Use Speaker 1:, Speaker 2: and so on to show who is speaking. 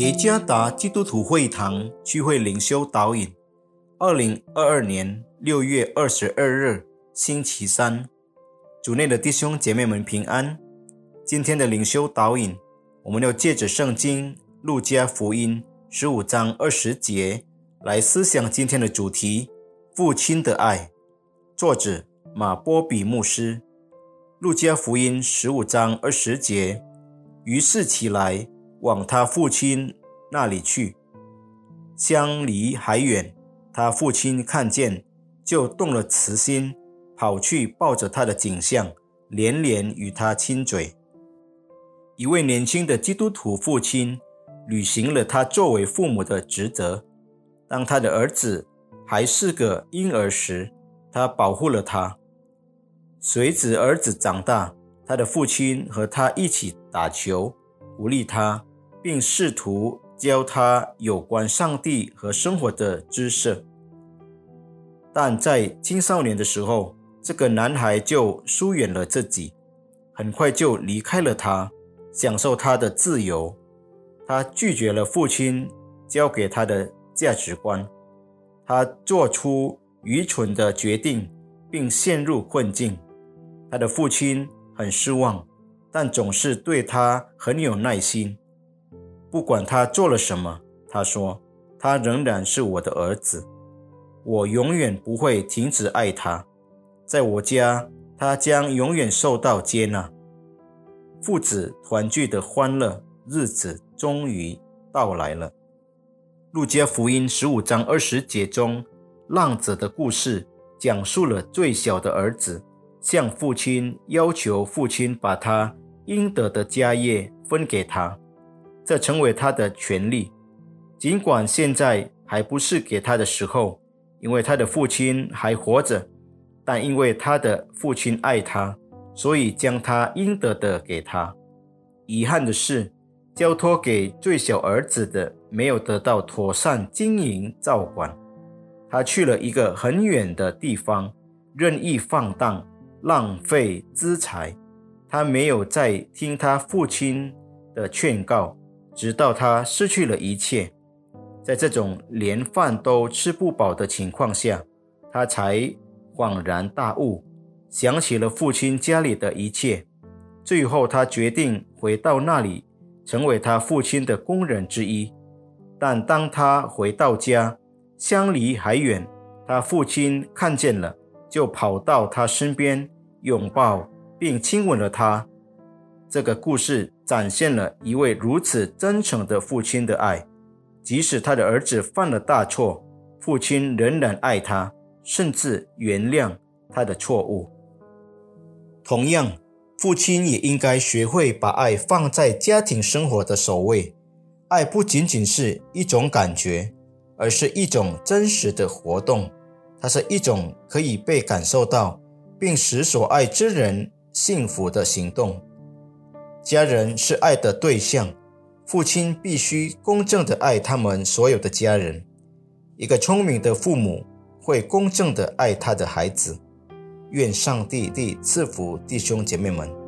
Speaker 1: 耶加达基督徒会堂聚会灵修导引，二零二二年六月二十二日星期三，主内的弟兄姐妹们平安。今天的灵修导引，我们要借着圣经路加福音十五章二十节来思想今天的主题：父亲的爱。作者马波比牧师。路加福音十五章二十节，于是起来。往他父亲那里去，相离还远。他父亲看见，就动了慈心，跑去抱着他的景象，连连与他亲嘴。一位年轻的基督徒父亲履行了他作为父母的职责。当他的儿子还是个婴儿时，他保护了他。随着儿子长大，他的父亲和他一起打球，鼓励他。并试图教他有关上帝和生活的知识，但在青少年的时候，这个男孩就疏远了自己，很快就离开了他，享受他的自由。他拒绝了父亲教给他的价值观，他做出愚蠢的决定，并陷入困境。他的父亲很失望，但总是对他很有耐心。不管他做了什么，他说：“他仍然是我的儿子，我永远不会停止爱他。在我家，他将永远受到接纳。”父子团聚的欢乐日子终于到来了。路加福音十五章二十节中，浪子的故事讲述了最小的儿子向父亲要求父亲把他应得的家业分给他。这成为他的权利，尽管现在还不是给他的时候，因为他的父亲还活着，但因为他的父亲爱他，所以将他应得的给他。遗憾的是，交托给最小儿子的没有得到妥善经营照管，他去了一个很远的地方，任意放荡，浪费资财。他没有再听他父亲的劝告。直到他失去了一切，在这种连饭都吃不饱的情况下，他才恍然大悟，想起了父亲家里的一切。最后，他决定回到那里，成为他父亲的工人之一。但当他回到家，相离还远，他父亲看见了，就跑到他身边，拥抱并亲吻了他。这个故事展现了一位如此真诚的父亲的爱，即使他的儿子犯了大错，父亲仍然爱他，甚至原谅他的错误。同样，父亲也应该学会把爱放在家庭生活的首位。爱不仅仅是一种感觉，而是一种真实的活动，它是一种可以被感受到，并使所爱之人幸福的行动。家人是爱的对象，父亲必须公正的爱他们所有的家人。一个聪明的父母会公正的爱他的孩子。愿上帝地赐福弟兄姐妹们。